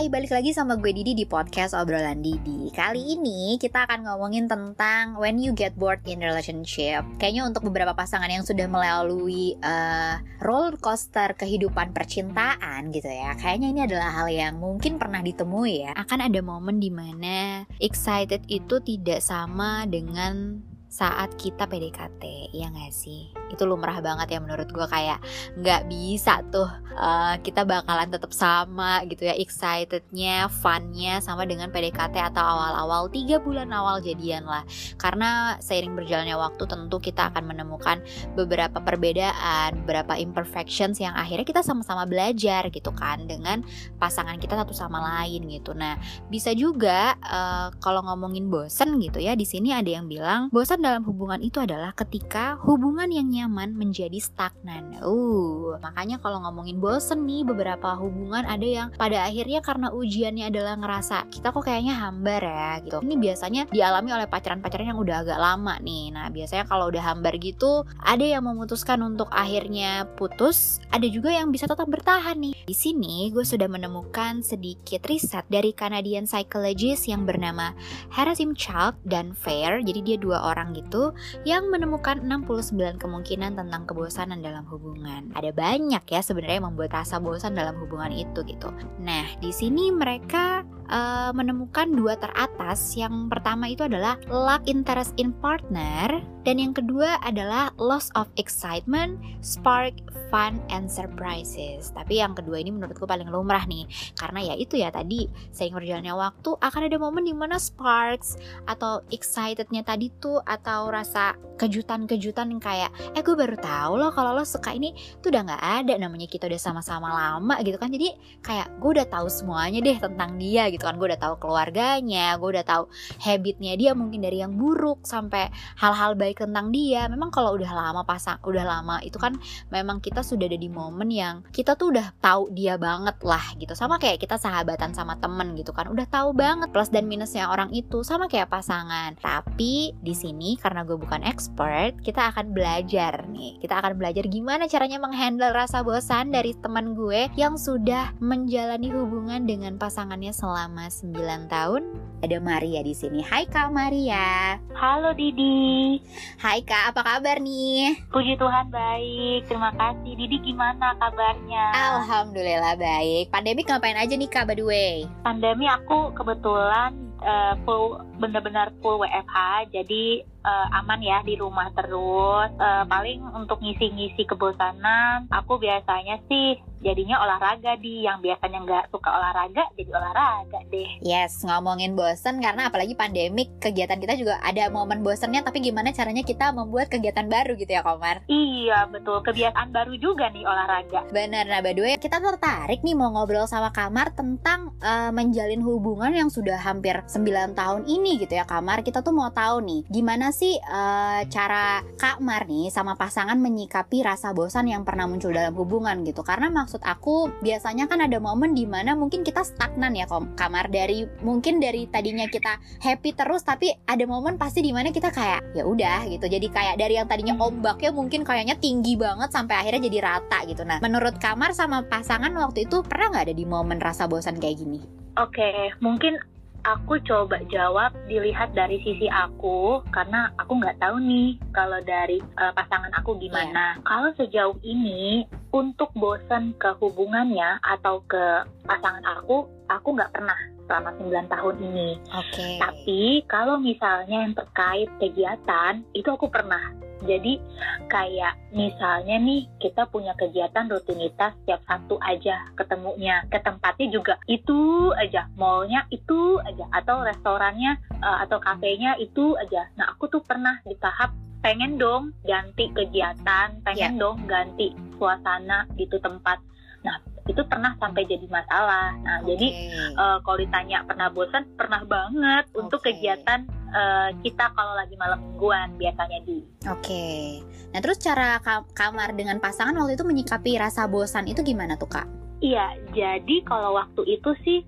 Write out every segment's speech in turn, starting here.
Hai, balik lagi sama gue Didi di podcast Obrolan Didi. Kali ini kita akan ngomongin tentang when you get bored in relationship. Kayaknya untuk beberapa pasangan yang sudah melalui uh, roller coaster kehidupan percintaan gitu ya Kayaknya ini adalah hal yang mungkin pernah ditemui ya. Akan ada momen di mana excited itu tidak sama dengan saat kita PDKT, ya gak sih? Itu lumrah banget ya menurut gue kayak nggak bisa tuh uh, kita bakalan tetap sama gitu ya excitednya, funnya sama dengan PDKT atau awal-awal tiga bulan awal jadian lah. Karena seiring berjalannya waktu tentu kita akan menemukan beberapa perbedaan, beberapa imperfections yang akhirnya kita sama-sama belajar gitu kan dengan pasangan kita satu sama lain gitu. Nah bisa juga uh, kalau ngomongin bosen gitu ya di sini ada yang bilang bosen dalam hubungan itu adalah ketika hubungan yang nyaman menjadi stagnan. Uh, makanya kalau ngomongin bosen nih beberapa hubungan ada yang pada akhirnya karena ujiannya adalah ngerasa kita kok kayaknya hambar ya gitu. Ini biasanya dialami oleh pacaran-pacaran yang udah agak lama nih. Nah, biasanya kalau udah hambar gitu ada yang memutuskan untuk akhirnya putus, ada juga yang bisa tetap bertahan nih. Di sini gue sudah menemukan sedikit riset dari Canadian psychologist yang bernama Harasim Chalk dan Fair. Jadi dia dua orang gitu yang menemukan 69 kemungkinan tentang kebosanan dalam hubungan. Ada banyak ya sebenarnya membuat rasa bosan dalam hubungan itu gitu. Nah, di sini mereka uh, menemukan dua teratas. Yang pertama itu adalah lack interest in partner dan yang kedua adalah loss of excitement, spark, fun, and surprises. Tapi yang kedua ini menurutku paling lumrah nih, karena ya itu ya tadi seiring berjalannya waktu akan ada momen di mana sparks atau excitednya tadi tuh atau rasa kejutan-kejutan kayak eh gue baru tahu loh kalau lo suka ini tuh udah nggak ada namanya kita udah sama-sama lama gitu kan jadi kayak gue udah tahu semuanya deh tentang dia gitu kan. Gue udah tahu keluarganya gue udah tahu habitnya dia mungkin dari yang buruk sampai hal-hal baik tentang dia. Memang kalau udah lama pasang udah lama itu kan memang kita sudah ada di momen yang kita tuh udah tahu dia banget lah gitu. Sama kayak kita sahabatan sama temen gitu kan. Udah tahu banget plus dan minusnya orang itu. Sama kayak pasangan. Tapi di sini karena gue bukan expert kita akan belajar nih. Kita akan belajar gimana caranya menghandle rasa bosan dari teman gue yang sudah menjalani hubungan dengan pasangannya selama 9 tahun ada Maria di sini Hai Kak Maria Halo Didi Hai Kak, apa kabar nih? Puji Tuhan baik, terima kasih. Didi gimana kabarnya? Alhamdulillah baik. Pandemi ngapain aja nih Kak by the way? Pandemi aku kebetulan uh, full benar-benar full WFH, jadi uh, aman ya di rumah terus. Uh, paling untuk ngisi-ngisi kebosanan, aku biasanya sih jadinya olahraga di yang biasanya nggak suka olahraga jadi olahraga deh. Yes, ngomongin bosen karena apalagi pandemik kegiatan kita juga ada momen bosennya tapi gimana caranya kita membuat kegiatan baru gitu ya Komar? Iya betul, kebiasaan baru juga nih olahraga. Bener, nah by the way kita tertarik nih mau ngobrol sama Kamar tentang uh, menjalin hubungan yang sudah hampir 9 tahun ini gitu ya Kamar. Kita tuh mau tahu nih gimana sih uh, cara Kamar nih sama pasangan menyikapi rasa bosan yang pernah muncul dalam hubungan gitu. Karena maksud aku biasanya kan ada momen di mana mungkin kita stagnan ya kom. Kamar dari mungkin dari tadinya kita happy terus tapi ada momen pasti di mana kita kayak ya udah gitu. Jadi kayak dari yang tadinya ombaknya mungkin kayaknya tinggi banget sampai akhirnya jadi rata gitu. Nah menurut kamar sama pasangan waktu itu pernah nggak ada di momen rasa bosan kayak gini? Oke, okay, mungkin aku coba jawab dilihat dari sisi aku karena aku nggak tahu nih kalau dari uh, pasangan aku gimana. Yeah. Kalau sejauh ini untuk bosan ke hubungannya atau ke pasangan aku, aku nggak pernah selama 9 tahun ini. Oke. Okay. Tapi kalau misalnya yang terkait kegiatan, itu aku pernah. Jadi kayak misalnya nih kita punya kegiatan rutinitas setiap satu aja ketemunya ke tempatnya juga itu aja mallnya itu aja atau restorannya uh, atau kafenya itu aja. Nah aku tuh pernah di tahap pengen dong ganti kegiatan, pengen yeah. dong ganti suasana gitu tempat. Nah, itu pernah sampai jadi masalah. Nah, okay. jadi uh, kalau ditanya pernah bosan, pernah banget okay. untuk kegiatan uh, kita kalau lagi malam mingguan biasanya di. Oke. Okay. Nah, terus cara ka kamar dengan pasangan waktu itu menyikapi rasa bosan itu gimana tuh, Kak? Iya, jadi kalau waktu itu sih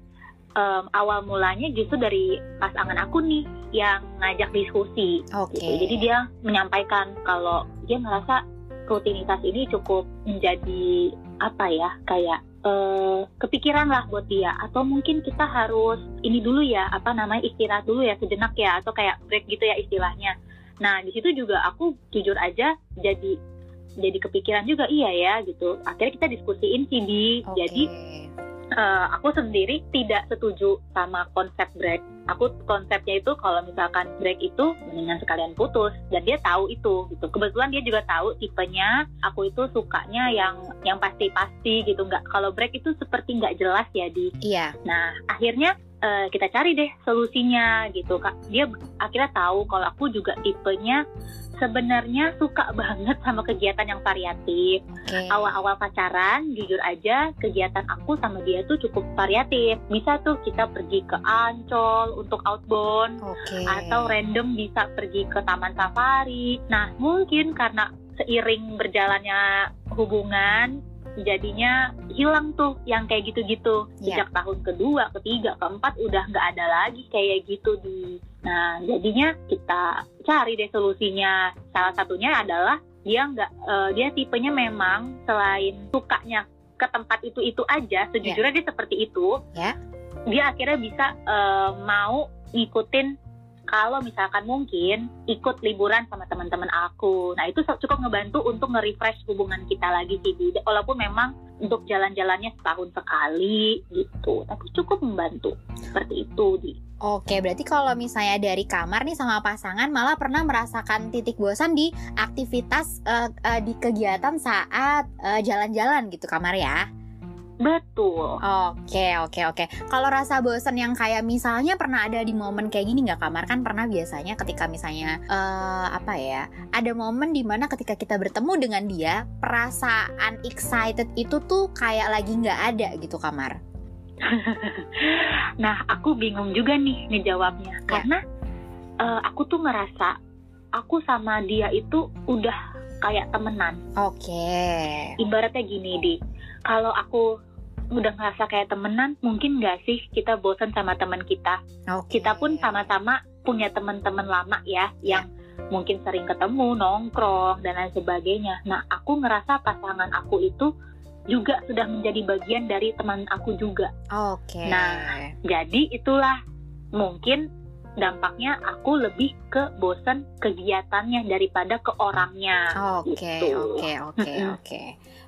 um, awal mulanya justru dari pasangan aku nih yang ngajak diskusi. Oke. Okay. Gitu. Jadi dia menyampaikan kalau dia merasa rutinitas ini cukup menjadi apa ya kayak uh, kepikiran lah buat dia. Atau mungkin kita harus ini dulu ya apa namanya istirahat dulu ya sejenak ya atau kayak break gitu ya istilahnya. Nah di situ juga aku jujur aja jadi jadi kepikiran juga iya ya gitu. Akhirnya kita diskusiin sih di okay. jadi uh, aku sendiri tidak setuju sama konsep break. Aku konsepnya itu kalau misalkan break itu mendingan sekalian putus dan dia tahu itu gitu. Kebetulan dia juga tahu tipenya aku itu sukanya yang yang pasti-pasti gitu. Nggak kalau break itu seperti nggak jelas ya di. Iya. Nah akhirnya uh, kita cari deh solusinya gitu kak. Dia akhirnya tahu kalau aku juga tipenya sebenarnya suka banget sama kegiatan yang variatif. Okay. Awal-awal pacaran, jujur aja, kegiatan aku sama dia tuh cukup variatif. Bisa tuh kita pergi ke Ancol untuk outbound, okay. atau random bisa pergi ke taman safari. Nah, mungkin karena seiring berjalannya hubungan, jadinya hilang tuh yang kayak gitu-gitu. Yeah. Sejak tahun kedua, ketiga, keempat udah nggak ada lagi kayak gitu di Nah, jadinya kita cari deh solusinya. Salah satunya adalah dia nggak, uh, dia tipenya memang selain sukanya ke tempat itu itu aja, sejujurnya yeah. dia seperti itu. Yeah. Dia akhirnya bisa uh, mau ngikutin kalau misalkan mungkin ikut liburan sama teman-teman aku. Nah, itu cukup ngebantu untuk nge-refresh hubungan kita lagi sih. Walaupun memang untuk jalan-jalannya setahun sekali gitu, tapi cukup membantu. Seperti itu, Di. Oke, berarti kalau misalnya dari kamar nih sama pasangan malah pernah merasakan titik bosan di aktivitas uh, uh, di kegiatan saat eh, jalan-jalan gitu kamar ya? Betul. Oke, oke, oke. Kalau rasa bosen yang kayak misalnya pernah ada di momen kayak gini nggak kamar kan pernah biasanya ketika misalnya uh, apa ya ada momen di mana ketika kita bertemu dengan dia perasaan excited itu tuh kayak lagi nggak ada gitu kamar. nah, aku bingung juga nih ngejawabnya ya. karena uh, aku tuh ngerasa aku sama dia itu udah kayak temenan. Oke. Okay. Ibaratnya gini di, kalau aku udah ngerasa kayak temenan, mungkin gak sih kita bosan sama teman kita? Okay. Kita pun sama-sama punya teman-teman lama ya, yeah. yang mungkin sering ketemu, nongkrong dan lain sebagainya. Nah, aku ngerasa pasangan aku itu juga sudah menjadi bagian dari teman aku juga. Oke. Okay. Nah, jadi itulah mungkin dampaknya aku lebih ke bosan kegiatannya daripada ke orangnya. Oke, gitu. oke, oke, oke.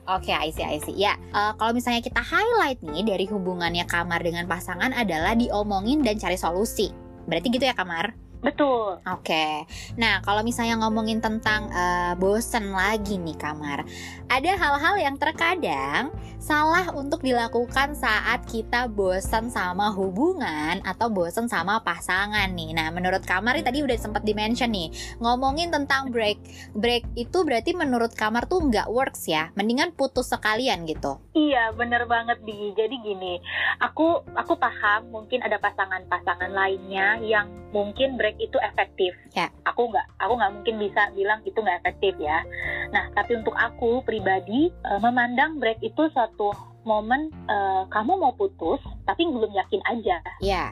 Oke, okay, I see, I see. Ya, uh, kalau misalnya kita highlight nih dari hubungannya Kamar dengan pasangan adalah diomongin dan cari solusi. Berarti gitu ya Kamar? Betul. Oke. Okay. Nah, kalau misalnya ngomongin tentang uh, bosen lagi nih kamar, ada hal-hal yang terkadang salah untuk dilakukan saat kita bosen sama hubungan atau bosen sama pasangan nih. Nah, menurut kamar tadi udah sempat dimention nih, ngomongin tentang break. Break itu berarti menurut kamar tuh nggak works ya. Mendingan putus sekalian gitu. Iya, bener banget di. Jadi gini, aku aku paham mungkin ada pasangan-pasangan lainnya yang mungkin break itu efektif. Ya. Aku nggak, aku nggak mungkin bisa bilang itu nggak efektif ya. Nah, tapi untuk aku pribadi uh, memandang break itu suatu momen uh, kamu mau putus tapi belum yakin aja. Ya.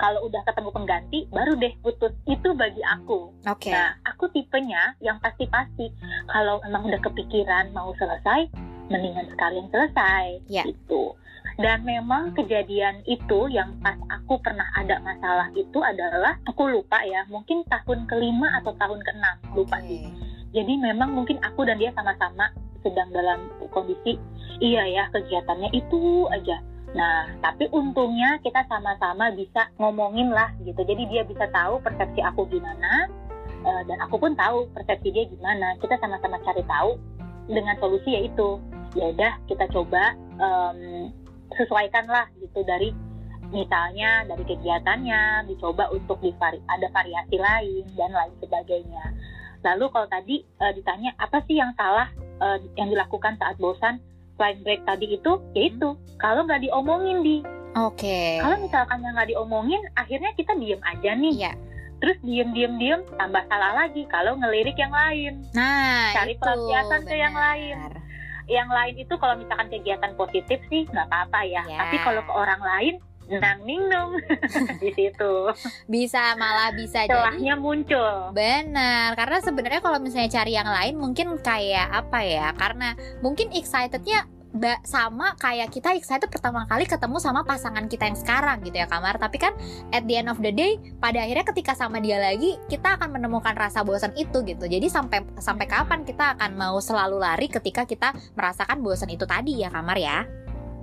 Kalau udah ketemu pengganti, baru deh putus. Itu bagi aku. Oke. Okay. Nah, aku tipenya yang pasti-pasti. Kalau emang udah kepikiran mau selesai, mendingan sekalian selesai. Ya. Gitu. Dan memang kejadian itu yang pas aku pernah ada masalah itu adalah aku lupa ya, mungkin tahun kelima atau tahun keenam lupa okay. sih. Jadi memang mungkin aku dan dia sama-sama sedang dalam kondisi iya ya kegiatannya itu aja. Nah, tapi untungnya kita sama-sama bisa ngomongin lah gitu. Jadi dia bisa tahu persepsi aku gimana, uh, dan aku pun tahu persepsi dia gimana. Kita sama-sama cari tahu dengan solusi yaitu ya udah kita coba um, sesuaikanlah gitu dari misalnya dari kegiatannya dicoba untuk divari ada variasi lain dan lain sebagainya. Lalu kalau tadi uh, ditanya apa sih yang salah uh, yang dilakukan saat bosan selain break tadi itu, yaitu kalau nggak diomongin di. Oke. Okay. Kalau misalkan yang nggak diomongin, akhirnya kita diem aja nih. Yeah. Terus diem diem diem tambah salah lagi kalau ngelirik yang lain. Nah, cari pelampiasan ke yang lain yang lain itu kalau misalkan kegiatan positif sih nggak apa-apa ya. Yeah. Tapi kalau ke orang lain nang ning dong di situ bisa malah bisa celahnya jadi, muncul benar karena sebenarnya kalau misalnya cari yang lain mungkin kayak apa ya karena mungkin excitednya ba- sama kayak kita excited pertama kali ketemu sama pasangan kita yang sekarang gitu ya Kamar. Tapi kan at the end of the day pada akhirnya ketika sama dia lagi kita akan menemukan rasa bosan itu gitu. Jadi sampai sampai kapan kita akan mau selalu lari ketika kita merasakan bosan itu tadi ya Kamar ya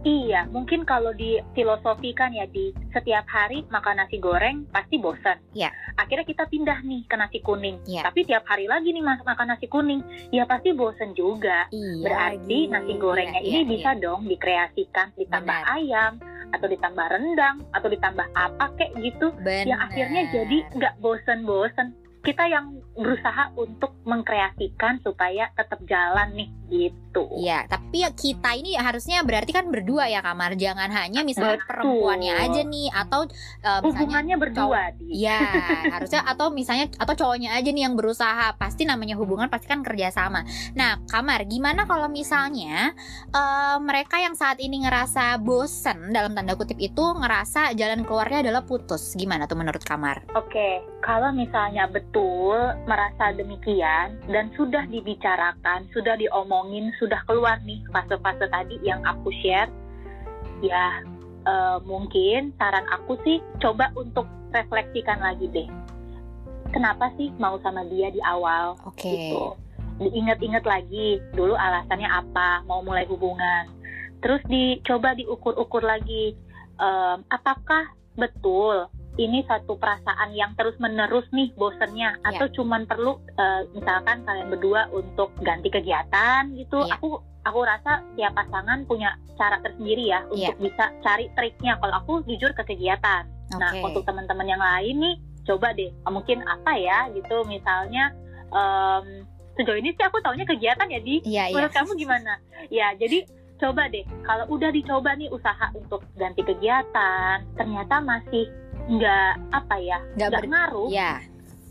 Iya, mungkin kalau di filosofikan ya di setiap hari makan nasi goreng pasti bosan. Iya. Akhirnya kita pindah nih ke nasi kuning. Iya. Tapi tiap hari lagi nih mas makan nasi kuning, ya pasti bosan juga. iya Berarti lagi. nasi gorengnya Iya, ini iya, bisa dong dikreasikan ditambah Benar. ayam atau ditambah rendang atau ditambah apa kayak gitu. Benar. Yang akhirnya jadi nggak bosan-bosan. Kita yang berusaha untuk mengkreasikan supaya tetap jalan nih gitu. Iya, tapi ya kita ini harusnya berarti kan berdua ya Kamar, jangan hanya misalnya Betul. perempuannya aja nih atau eh, misalnya Hubungannya berdua. Iya, harusnya atau misalnya atau cowoknya aja nih yang berusaha. Pasti namanya hubungan pasti kan kerjasama. Nah, Kamar, gimana kalau misalnya eh, mereka yang saat ini ngerasa bosen dalam tanda kutip itu ngerasa jalan keluarnya adalah putus? Gimana tuh menurut Kamar? Oke, kalau misalnya betul merasa demikian dan sudah dibicarakan, sudah diomongin, sudah keluar nih fase-fase tadi yang aku share, ya eh, mungkin saran aku sih coba untuk refleksikan lagi deh. Kenapa sih mau sama dia di awal? Oke. gitu. Diingat-ingat lagi dulu alasannya apa mau mulai hubungan. Terus dicoba diukur-ukur lagi em, apakah betul ini satu perasaan yang terus menerus nih bosennya Iya. atau cuman perlu eh, misalkan kalian berdua untuk ganti kegiatan gitu. Iya. Aku aku rasa tiap pasangan punya cara tersendiri ya Iya. untuk bisa cari triknya. Kalau aku jujur ke kegiatan. Nah, Oke. untuk teman-teman yang lain nih, coba deh, mungkin apa ya gitu, misalnya em, sejauh ini sih aku taunya kegiatan ya di. Iya, iya. Menurut kamu gimana? Ya, jadi coba deh, kalau udah dicoba nih usaha untuk ganti kegiatan, ternyata masih nggak apa ya, Nggak nggak ber- ngaruh, Iya.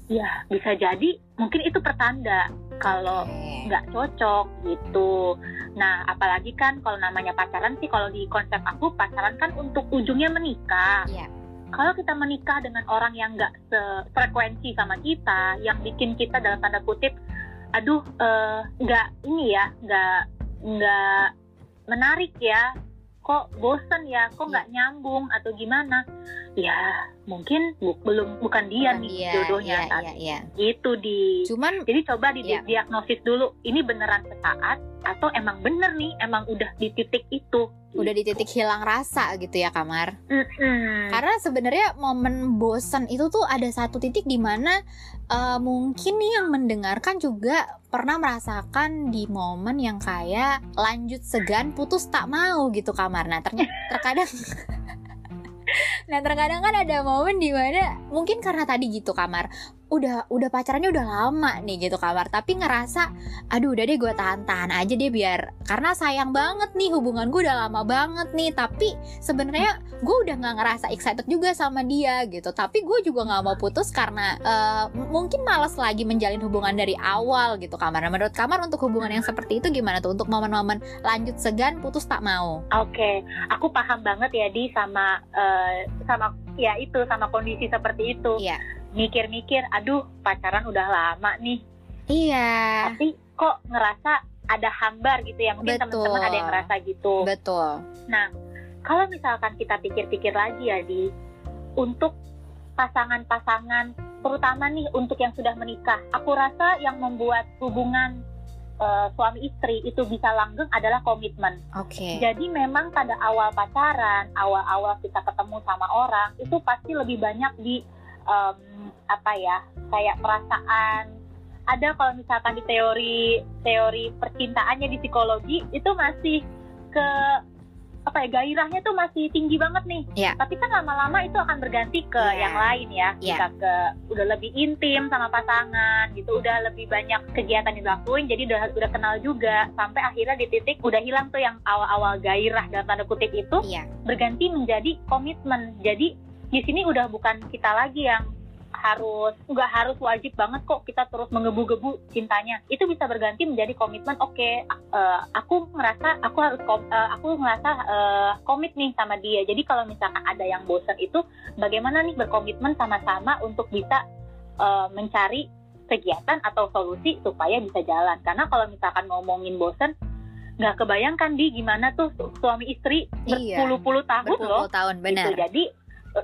ya bisa jadi mungkin itu pertanda kalau Oke. nggak cocok gitu. Nah, apalagi kan kalau namanya pacaran sih, kalau di konsep aku pacaran kan untuk ujungnya menikah. Iya. Kalau kita menikah dengan orang yang nggak sefrekuensi sama kita, yang bikin kita dalam tanda kutip, aduh, eh, nggak ini ya, nggak nggak menarik ya, kok bosen ya, kok nggak nyambung atau gimana? Ya, mungkin bu- belum bukan dia Bukan nih dia, jodohnya iya, iya, iya. gitu di Cuman jadi coba di Iya. diagnosis dulu, ini beneran sesaat atau emang bener nih, emang udah di titik itu. udah di titik hilang rasa gitu ya Kamar. Mm-mm. Karena sebenarnya momen bosan itu tuh ada satu titik di mana eh, mungkin nih yang mendengarkan juga pernah merasakan di momen yang kayak lanjut segan putus tak mau gitu kamar. Nah ternyata terkadang Nah terkadang kan ada momen di mana mungkin karena tadi gitu kamar udah udah pacarannya udah lama nih gitu kamar tapi ngerasa aduh udah deh gue tahan-tahan aja deh biar karena sayang banget nih hubungan gue udah lama banget nih. Tapi sebenarnya gue udah nggak ngerasa excited juga sama dia gitu. Tapi gue juga nggak mau putus karena m- mungkin males lagi menjalin hubungan dari awal gitu kamar nah, menurut kamar untuk hubungan yang seperti itu gimana tuh? Untuk momen-momen lanjut segan putus tak mau? Oke, aku paham banget ya di sama eh, sama ya itu sama kondisi seperti itu. Iya. Mikir-mikir, aduh pacaran udah lama nih, iya tapi kok ngerasa ada hambar gitu ya. Mungkin teman-teman ada yang ngerasa gitu. betul Nah, kalau misalkan kita pikir-pikir lagi ya di untuk pasangan-pasangan, terutama nih untuk yang sudah menikah, aku rasa yang membuat hubungan eh, suami istri itu bisa langgeng adalah komitmen. oke Jadi memang pada awal pacaran, awal-awal kita ketemu sama orang itu pasti lebih banyak di em, apa ya, kayak perasaan. Ada kalau misalkan di teori teori percintaannya di psikologi itu masih ke apa ya gairahnya tuh masih tinggi banget nih. Iya. Tapi kan lama-lama itu akan berganti ke Iya. yang lain ya. Bisa ke udah lebih intim sama pasangan gitu, udah lebih banyak kegiatan yang dilakuin, jadi udah udah kenal juga sampai akhirnya di titik udah hilang tuh yang awal-awal gairah dalam tanda kutip itu iya berganti menjadi komitmen. Jadi di sini udah bukan kita lagi yang harus nggak harus wajib banget kok kita terus menggebu-gebu cintanya itu bisa berganti menjadi komitmen oke eh, aku ngerasa aku harus kom- eh, aku ngerasa eh, komit nih sama dia jadi kalau misalkan ada yang bosan itu bagaimana nih berkomitmen sama-sama untuk bisa eh, mencari kegiatan atau solusi supaya bisa jalan karena kalau misalkan ngomongin bosan nggak kebayangkan di gimana tuh su- suami istri Iya. berpuluh-puluh tahun loh berpuluh tahun benar gitu. Jadi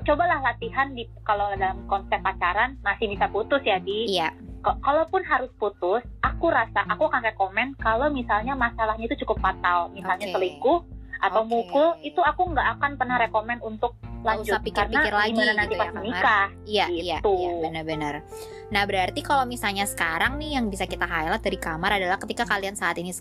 cobalah latihan di kalau dalam konsep pacaran masih bisa putus ya di. iya Kalaupun harus putus, aku rasa aku akan rekomen kalau misalnya masalahnya itu cukup fatal, misalnya Oke. selingkuh atau Oke. mukul, itu aku nggak akan pernah rekomen untuk Nggak lanjut usah pikir-pikir lagi gitu nanti ya, menikah. Iya, iya, Gitu. iya, benar-benar. Nah, berarti kalau misalnya sekarang nih yang bisa kita highlight dari kamar adalah ketika kalian saat ini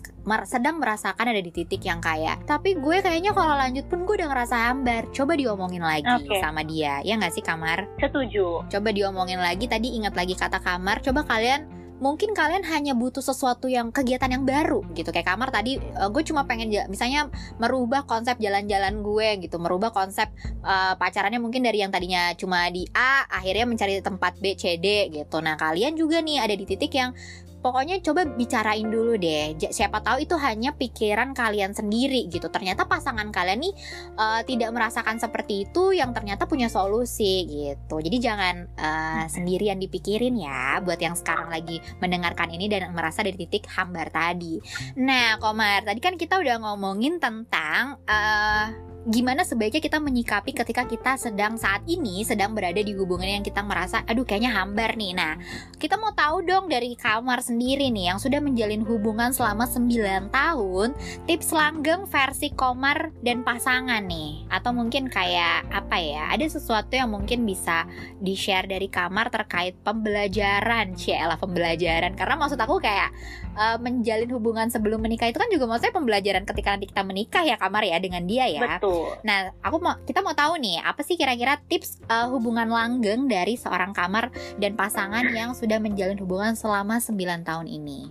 sedang merasakan ada di titik yang kayak, tapi gue kayaknya kalau lanjut pun gue udah ngerasa hambar. Coba diomongin lagi Oke. sama dia, ya nggak sih kamar? Setuju. Coba diomongin lagi. Tadi ingat lagi kata kamar. Coba kalian mungkin kalian hanya butuh sesuatu yang kegiatan yang baru gitu. Kayak kamar tadi eh, gue cuma pengen misalnya merubah konsep jalan-jalan gue gitu. Merubah konsep eh, pacarannya mungkin dari yang tadinya cuma di A akhirnya mencari tempat B C D gitu. Nah kalian juga nih ada di titik yang pokoknya coba bicarain dulu deh. Siapa tahu itu hanya pikiran kalian sendiri gitu. Ternyata pasangan kalian nih eh, tidak merasakan seperti itu yang ternyata punya solusi gitu. Jadi jangan eh, sendirian dipikirin ya buat yang sekarang lagi mendengarkan ini dan merasa dari titik hambar tadi. Nah Komar tadi kan kita udah ngomongin tentang eh, gimana sebaiknya kita menyikapi ketika kita sedang saat ini sedang berada di hubungan yang kita merasa aduh kayaknya hambar nih. Nah kita mau tahu dong dari kamar sendiri nih yang sudah menjalin hubungan selama 9 tahun tips langgeng versi komar dan pasangan nih. Atau mungkin kayak apa ya ada sesuatu yang mungkin bisa di share dari kamar terkait pembelajaran. Ciela pembelajaran. Karena maksud aku kayak eh, menjalin hubungan sebelum menikah itu kan juga maksudnya pembelajaran ketika nanti kita menikah ya kamar ya dengan dia ya. Betul. Nah, aku mau kita mau tahu nih, apa sih kira-kira tips uh, hubungan langgeng dari seorang kamar dan pasangan yang sudah menjalin hubungan selama 9 tahun ini?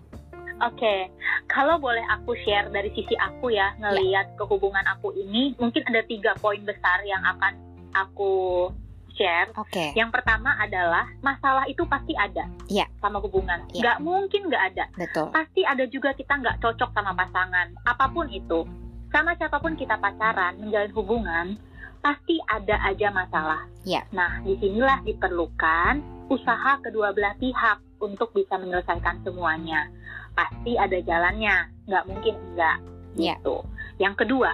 Oke, kalau boleh aku share dari sisi aku ya ngelihat kehubungan aku ini, mungkin ada tiga poin besar yang akan aku share. Oke. Yang pertama adalah masalah itu pasti ada Iya. sama hubungan. Iya. Nggak mungkin nggak ada. Betul. Pasti ada juga kita nggak cocok sama pasangan. Apa pun itu, sama siapa pun kita pacaran, menjalin hubungan, pasti ada aja masalah. Iya. Nah, di sinilah diperlukan usaha kedua belah pihak untuk bisa menyelesaikan semuanya. Pasti ada jalannya, nggak mungkin enggak. Iya. Gitu. Yang kedua,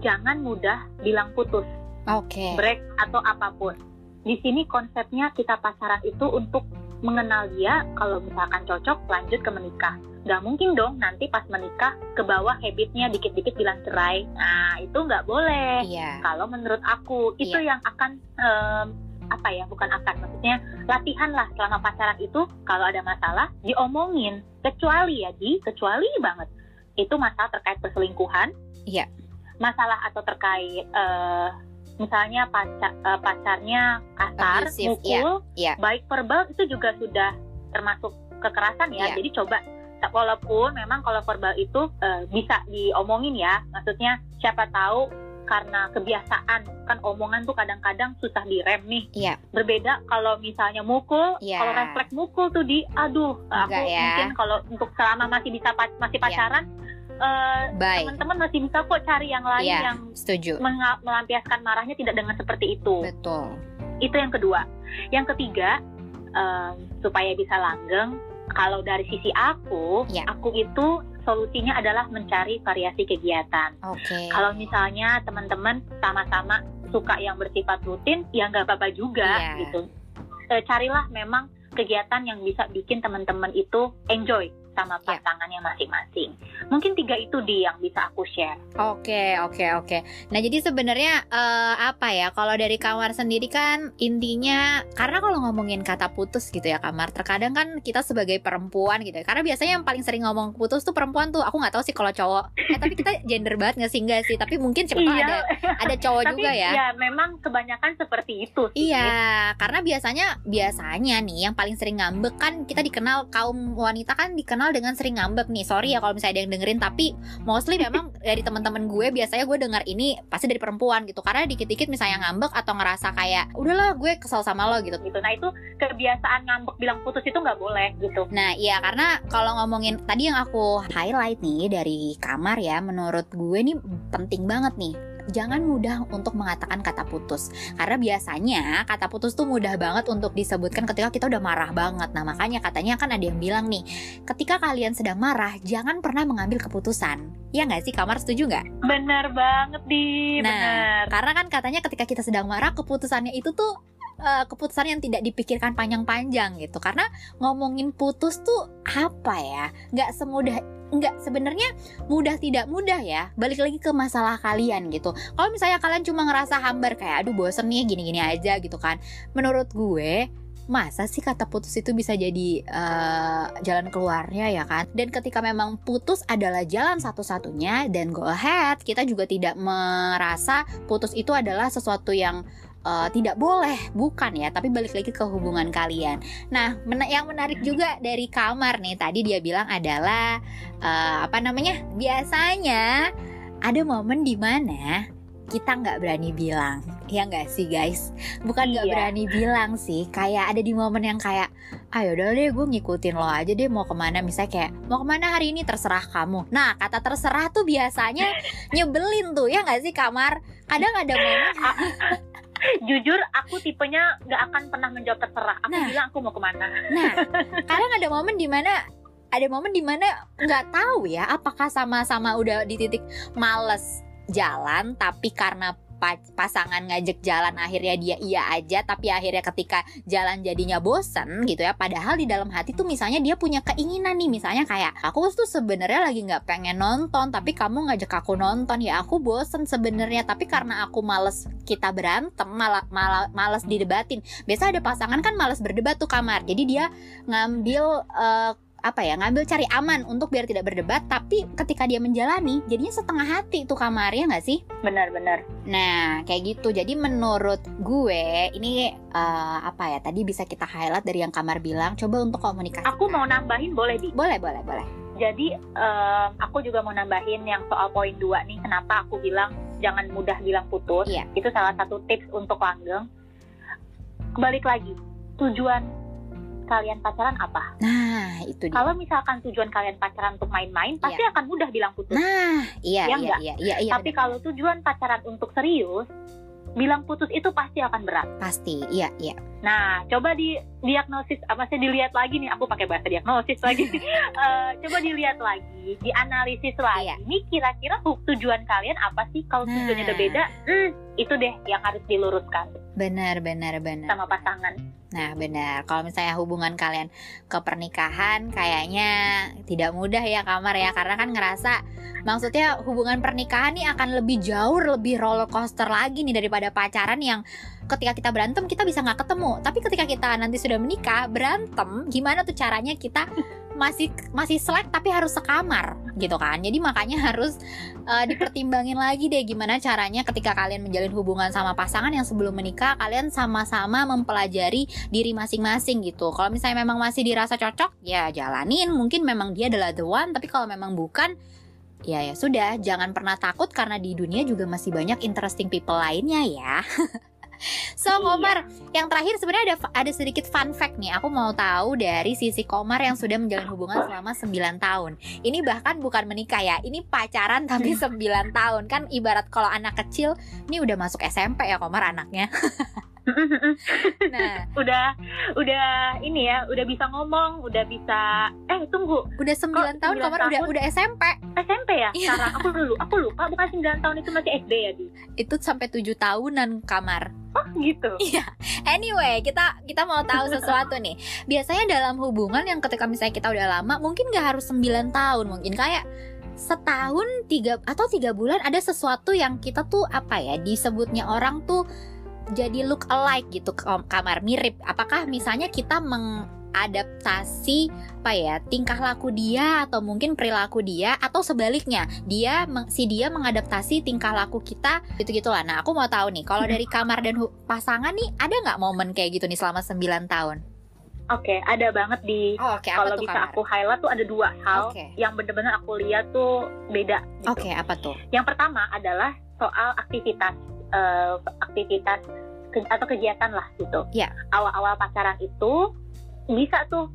jangan mudah bilang putus Oke. break atau apa pun. Di sini konsepnya kita pacaran itu untuk mengenal dia, kalau misalkan cocok lanjut ke menikah. Nggak mungkin dong nanti pas menikah ke bawah habitnya dikit-dikit bilang cerai. Nah itu nggak boleh. Iya. Kalau menurut aku itu yang akan em, apa ya bukan akan maksudnya latihan lah selama pacaran itu kalau ada masalah diomongin kecuali ya di kecuali banget itu masalah terkait perselingkuhan Iya. masalah atau terkait eh, misalnya pacar eh, pacarnya kasar Abusive, mukul iya. baik verbal itu juga sudah termasuk kekerasan ya Iya. jadi coba walaupun memang kalau verbal itu eh, bisa diomongin ya maksudnya siapa tahu karena kebiasaan kan omongan tuh kadang-kadang susah direm nih Iya. berbeda kalau misalnya mukul Iya. kalau refleks mukul tuh di aduh aku Enggak ya. mungkin kalau untuk selama masih bisa masih Iya. pacaran eh, Baik. teman-teman masih bisa kok cari yang lain Iya. yang Setuju. melampiaskan marahnya tidak dengan seperti itu Betul. itu yang kedua yang ketiga em, supaya bisa langgeng kalau dari sisi aku Ya. aku itu solusinya adalah mencari variasi kegiatan Oke. kalau misalnya teman-teman sama-sama suka yang bersifat rutin ya nggak apa-apa juga Iya. gitu Eh, carilah memang kegiatan yang bisa bikin teman-teman itu enjoy sama Iya. pasangannya masing-masing mungkin tiga itu di yang bisa aku share Oke, oke, oke. Nah, jadi sebenarnya eh, apa ya? Kalau dari kamar sendiri kan intinya karena kalau ngomongin kata putus gitu ya kamar, terkadang kan kita sebagai perempuan gitu ya. Karena biasanya yang paling sering ngomong putus tuh perempuan tuh. Aku nggak tahu sih kalau cowok. Eh, tapi kita gender banget nggak sih enggak sih? Tapi mungkin siapa tahu ada ada cowok tapi juga ya. ya memang kebanyakan seperti itu sih. Iya, karena biasanya biasanya nih yang paling sering ngambek kan kita dikenal kaum wanita kan dikenal dengan sering ngambek nih. Sorry ya kalau misalnya ada yang dengerin tapi mostly memang dari teman-teman gue biasanya gue dengar ini pasti dari perempuan gitu. Karena dikit-dikit misalnya ngambek atau ngerasa kayak udahlah gue kesel sama lo gitu. gitu. Nah itu kebiasaan ngambek bilang putus itu nggak boleh gitu. Nah, iya karena kalau ngomongin tadi yang aku highlight nih dari kamar ya, menurut gue nih penting banget nih jangan mudah untuk mengatakan kata putus. Karena biasanya kata putus tuh mudah banget untuk disebutkan ketika kita udah marah banget. Nah, makanya katanya kan ada yang bilang nih, ketika kalian sedang marah, jangan pernah mengambil keputusan. Ya nggak sih, Kamar setuju nggak? Bener banget di, Nah, bener. Karena kan katanya ketika kita sedang marah, keputusannya itu tuh eh, keputusan yang tidak dipikirkan panjang-panjang gitu. Karena ngomongin putus tuh apa ya? Nggak semudah nggak sebenarnya mudah tidak mudah ya. Balik lagi ke masalah kalian gitu. Kalau misalnya kalian cuma ngerasa hambar kayak aduh bosen nih gini-gini aja gitu kan. Menurut gue masa sih kata putus itu bisa jadi eh, jalan keluarnya ya kan? Dan ketika memang putus adalah jalan satu-satunya dan go ahead. Kita juga tidak merasa putus itu adalah sesuatu yang eh, tidak boleh bukan ya tapi balik lagi ke hubungan kalian. Nah mena- yang menarik juga dari kamar nih tadi dia bilang adalah eh, apa namanya biasanya ada momen di mana kita nggak berani bilang ya nggak sih guys? Bukan nggak Iya. berani bilang sih kayak ada di momen yang kayak ayo udah deh gue ngikutin lo aja deh mau ke mana. Misalnya kayak mau ke mana hari ini terserah kamu. Nah kata terserah tuh biasanya nyebelin tuh ya nggak sih kamar? Kadang ada momen Jujur, aku tipenya nggak akan pernah menjawab terserah. Aku Nah. bilang aku mau ke mana. Nah, kadang ada momen di mana ada momen di mana nggak tahu ya apakah sama-sama udah di titik males jalan tapi karena pasangan ngajak jalan akhirnya dia iya aja tapi akhirnya ketika jalan jadinya bosen gitu ya padahal di dalam hati tuh misalnya dia punya keinginan nih misalnya kayak aku tuh sebenarnya lagi nggak pengen nonton tapi kamu ngajak aku nonton. Ya aku bosen sebenarnya tapi karena aku males kita berantem malah malah males didebatin. Biasa ada pasangan kan males berdebat tuh kamar. Jadi dia ngambil eh, apa ya ngambil cari aman untuk biar tidak berdebat tapi ketika dia menjalani jadinya setengah hati tuh kamar ya nggak sih Benar-benar. Nah, kayak gitu. Jadi menurut gue ini eh, apa ya? Tadi bisa kita highlight dari yang Kamar bilang. Coba untuk komunikasi. Aku mau nambahin boleh di. Boleh, boleh, boleh. Jadi em, aku juga mau nambahin yang soal poin dua nih. Kenapa aku bilang jangan mudah bilang putus? Iya. Itu salah satu tips untuk langgeng. Balik lagi, tujuan kalian pacaran apa? Nah, itu dia. Kalau misalkan tujuan kalian pacaran untuk main-main, pasti akan mudah bilang putus. Nah, iya, Ya iya, iya, iya, iya, Tapi benar. kalau tujuan pacaran untuk serius, bilang putus itu pasti akan berat. pasti, iya, iya. Nah, coba di diagnosis apa sih dilihat lagi nih, aku pakai bahasa diagnosis lagi. Eh, coba dilihat lagi, dianalisis lagi. Iya. Ini kira-kira tujuan kalian apa sih? Kalau Nah. tujuannya berbeda, hmm, itu deh yang harus diluruskan Benar, benar, benar. sama pasangan. Nah, benar. Kalau misalnya hubungan kalian ke pernikahan kayaknya tidak mudah ya kamar ya karena kan ngerasa maksudnya hubungan pernikahan nih akan lebih jauh lebih roller coaster lagi nih daripada pacaran yang ketika kita berantem kita bisa nggak ketemu. Tapi ketika kita nanti sudah menikah, berantem gimana tuh caranya kita masih masih selek tapi harus sekamar gitu kan. Jadi makanya harus eh, dipertimbangin lagi deh gimana caranya ketika kalian menjalin hubungan sama pasangan yang sebelum menikah kalian sama-sama mempelajari diri masing-masing gitu. Kalau misalnya memang masih dirasa cocok, ya jalanin. Mungkin memang dia adalah the one, tapi kalau memang bukan, ya ya sudah. Jangan pernah takut karena di dunia juga masih banyak interesting people lainnya ya. so Iya. Komar, yang terakhir sebenarnya ada ada sedikit fun fact nih. Aku mau tahu dari sisi Komar yang sudah menjalin hubungan selama 9 tahun. Ini bahkan bukan menikah ya, ini pacaran tapi 9 tahun. Kan ibarat kalau anak kecil, ini udah masuk SMP ya Komar anaknya. Nah, udah, udah ini ya, udah bisa ngomong, udah bisa. Eh tunggu, udah 9 tahun 9 Komar udah tahun? udah SMP. SMP ya? Iya. Sekarang aku dulu, aku lupa. Bukan 9 tahun itu masih SD ya di? Itu sampai 7 tahunan Kamar. Oh gitu. Iya. Anyway, kita kita mau tahu sesuatu nih. Biasanya dalam hubungan yang ketika misalnya kita udah lama, mungkin nggak harus 9 tahun, mungkin kayak setahun tiga atau tiga bulan ada sesuatu yang kita tuh apa ya disebutnya orang tuh jadi look alike gitu Kam- kamar mirip apakah misalnya kita mengadaptasi apa ya tingkah laku dia atau mungkin perilaku dia atau sebaliknya dia si dia mengadaptasi tingkah laku kita gitu gitulah nah aku mau tahu nih kalau dari kamar dan pasangan nih ada nggak momen kayak gitu nih selama 9 tahun Oke, ada banget di. oh, oke Kalau bisa aku highlight tuh ada dua hal Oke. yang bener-bener aku lihat tuh beda. Gitu. oke apa tuh Yang pertama adalah soal aktivitas, eh, aktivitas ke- atau kegiatan lah gitu. Iya. Awal-awal pacaran itu bisa tuh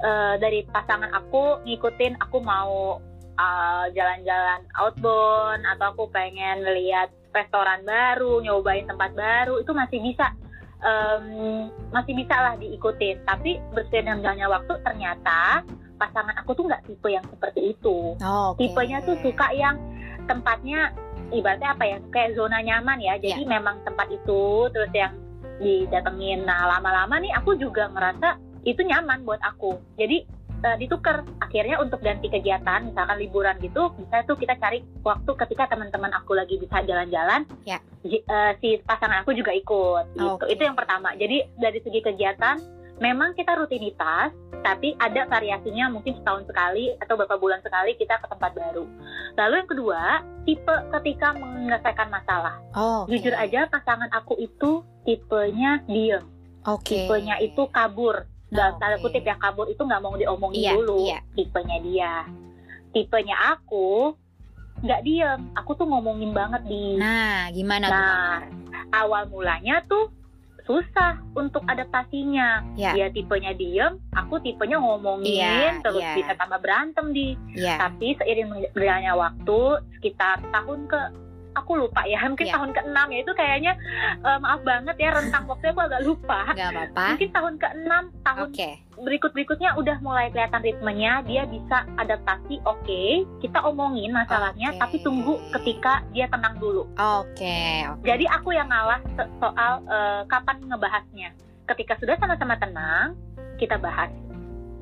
eh, dari pasangan aku ngikutin aku mau eh, jalan-jalan outbound atau aku pengen lihat restoran baru, nyobain tempat baru itu masih bisa um, masih bisa lah diikutin. Tapi berseiring jalannya waktu ternyata pasangan aku tuh nggak tipe yang seperti itu. Oh, okay. Tipenya tuh suka yang tempatnya ibaratnya apa ya kayak zona nyaman ya. Jadi yeah. memang tempat itu terus yang didatengin. Nah lama-lama nih aku juga ngerasa itu nyaman buat aku. Jadi uh, ditukar akhirnya untuk ganti kegiatan misalkan liburan gitu bisa tuh kita cari waktu ketika teman-teman aku lagi bisa jalan-jalan ya. uh, si pasangan aku juga ikut gitu okay. itu yang pertama jadi dari segi kegiatan memang kita rutinitas tapi ada variasinya mungkin setahun sekali atau beberapa bulan sekali kita ke tempat baru. Lalu yang kedua, tipe ketika menyelesaikan masalah. Oh, okay. Jujur aja pasangan aku itu tipenya diem. Okay. Tipenya itu kabur dalam tanda kutip ya kabur itu nggak mau diomongin iya, dulu iya. tipenya dia tipenya aku nggak diem aku tuh ngomongin banget di nah gimana nah tuh? awal mulanya tuh susah untuk adaptasinya ya. dia tipenya diem aku tipenya ngomongin ya, terus ya. bisa tambah berantem di ya. tapi seiring berjalannya waktu sekitar tahun ke aku lupa ya mungkin yeah. tahun ke-6 ya. Itu kayaknya uh, maaf banget ya rentang waktu aku agak lupa. Gak apa-apa. Mungkin tahun ke-6 tahun okay. berikut-berikutnya udah mulai kelihatan ritmenya dia bisa adaptasi. Oke okay, kita omongin masalahnya okay. tapi tunggu ketika dia tenang dulu. Oke okay, okay. jadi aku yang ngalah soal uh, kapan ngebahasnya. Ketika sudah sama-sama tenang kita bahas.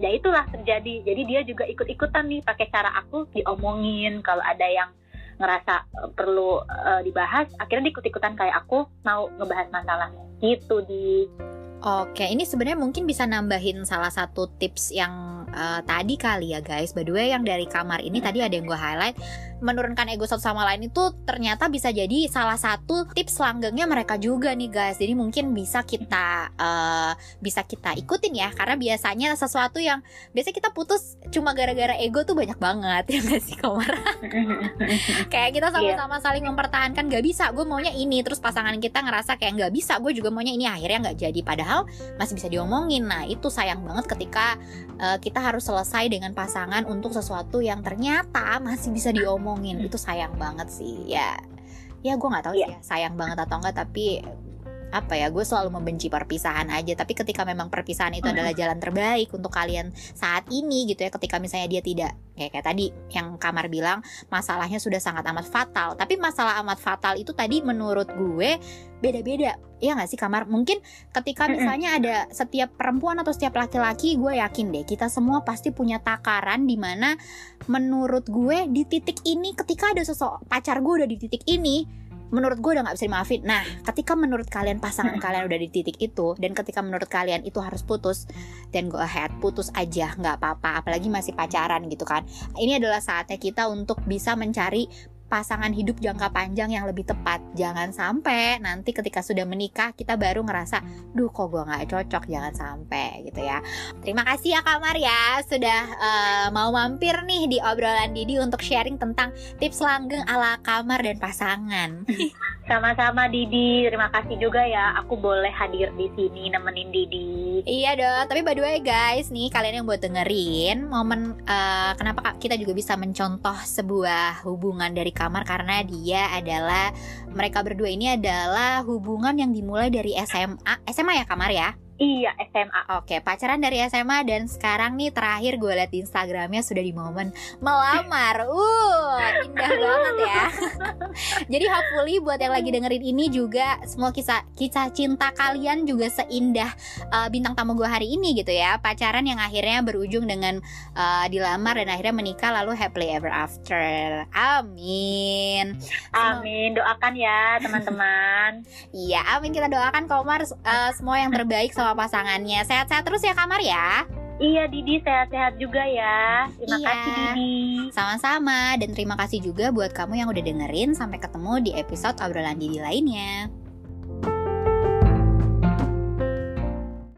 Ya itulah terjadi. Jadi dia juga ikut-ikutan nih pakai cara aku diomongin. Kalau ada yang ngerasa uh, perlu uh, dibahas akhirnya diikut-ikutan kayak aku mau ngebahas masalahnya gitu di. Oke, ini sebenarnya mungkin bisa nambahin salah satu tips yang uh, tadi kali ya guys. By the way, yang dari kamar ini tadi ada yang gue highlight menurunkan ego satu sama lain itu ternyata bisa jadi salah satu tips langgengnya mereka juga nih guys. Jadi mungkin bisa kita uh, bisa kita ikutin ya karena biasanya sesuatu yang biasa kita putus cuma gara-gara ego tuh banyak banget ya gak sih Komar? kayak kita sama-sama yeah. saling mempertahankan gak bisa gue maunya ini terus pasangan kita ngerasa kayak gak bisa gue juga maunya ini akhirnya gak jadi padahal masih bisa diomongin. Nah itu sayang banget ketika uh, kita harus selesai dengan pasangan untuk sesuatu yang ternyata masih bisa diomongin. Ngomongin itu sayang banget sih ya. Ya gue nggak tahu yeah. sih ya, sayang banget atau enggak tapi apa ya gue selalu membenci perpisahan aja. Tapi ketika memang perpisahan itu adalah jalan terbaik untuk kalian saat ini gitu ya ketika misalnya dia tidak kayak kayak tadi yang kamar bilang masalahnya sudah sangat amat fatal. Tapi masalah amat fatal itu tadi menurut gue beda-beda. Iya gak sih kamar? Mungkin ketika misalnya ada setiap perempuan atau setiap laki-laki Gue yakin deh kita semua pasti punya takaran Di mana menurut gue di titik ini ketika ada sosok pacar gue udah di titik ini menurut gue udah gak bisa dimaafin. Nah, ketika menurut kalian pasangan kalian udah di titik itu dan ketika menurut kalian itu harus putus, dan go ahead putus aja nggak apa-apa. Apalagi masih pacaran gitu kan. Ini adalah saatnya kita untuk bisa mencari pasangan hidup jangka panjang yang lebih tepat. Jangan sampai nanti ketika sudah menikah kita baru ngerasa, duh kok gue nggak cocok. Jangan sampai gitu ya. Terima kasih ya Kak Maria sudah uh, mau mampir nih di obrolan Didi untuk sharing tentang tips langgeng ala kamar dan pasangan. Sama-sama Didi, terima kasih juga ya aku boleh hadir di sini nemenin Didi. Iya dong, tapi by the way guys, nih kalian yang buat dengerin momen uh, kenapa kita juga bisa mencontoh sebuah hubungan dari kamar karena dia adalah mereka berdua ini adalah hubungan yang dimulai dari SMA, SMA ya kamar ya? Iya SMA. Oke pacaran dari SMA dan sekarang nih terakhir gue liat di Instagramnya sudah di momen melamar. Uh indah banget ya. Jadi hopefully buat yang lagi dengerin ini juga semua kisah kisah cinta kalian juga seindah uh, bintang tamu gue hari ini gitu ya. Pacaran yang akhirnya berujung dengan uh, dilamar dan akhirnya menikah lalu happily ever after. Amin. Amin. Doakan ya teman-teman. iya amin kita doakan Komar uh, semua yang terbaik sama sama pasangannya. Sehat-sehat terus ya Kamar ya. Iya Didi sehat-sehat juga ya. Terima iya. kasih Didi. Sama-sama dan terima kasih juga buat kamu yang udah dengerin. Sampai ketemu di episode obrolan Didi lainnya.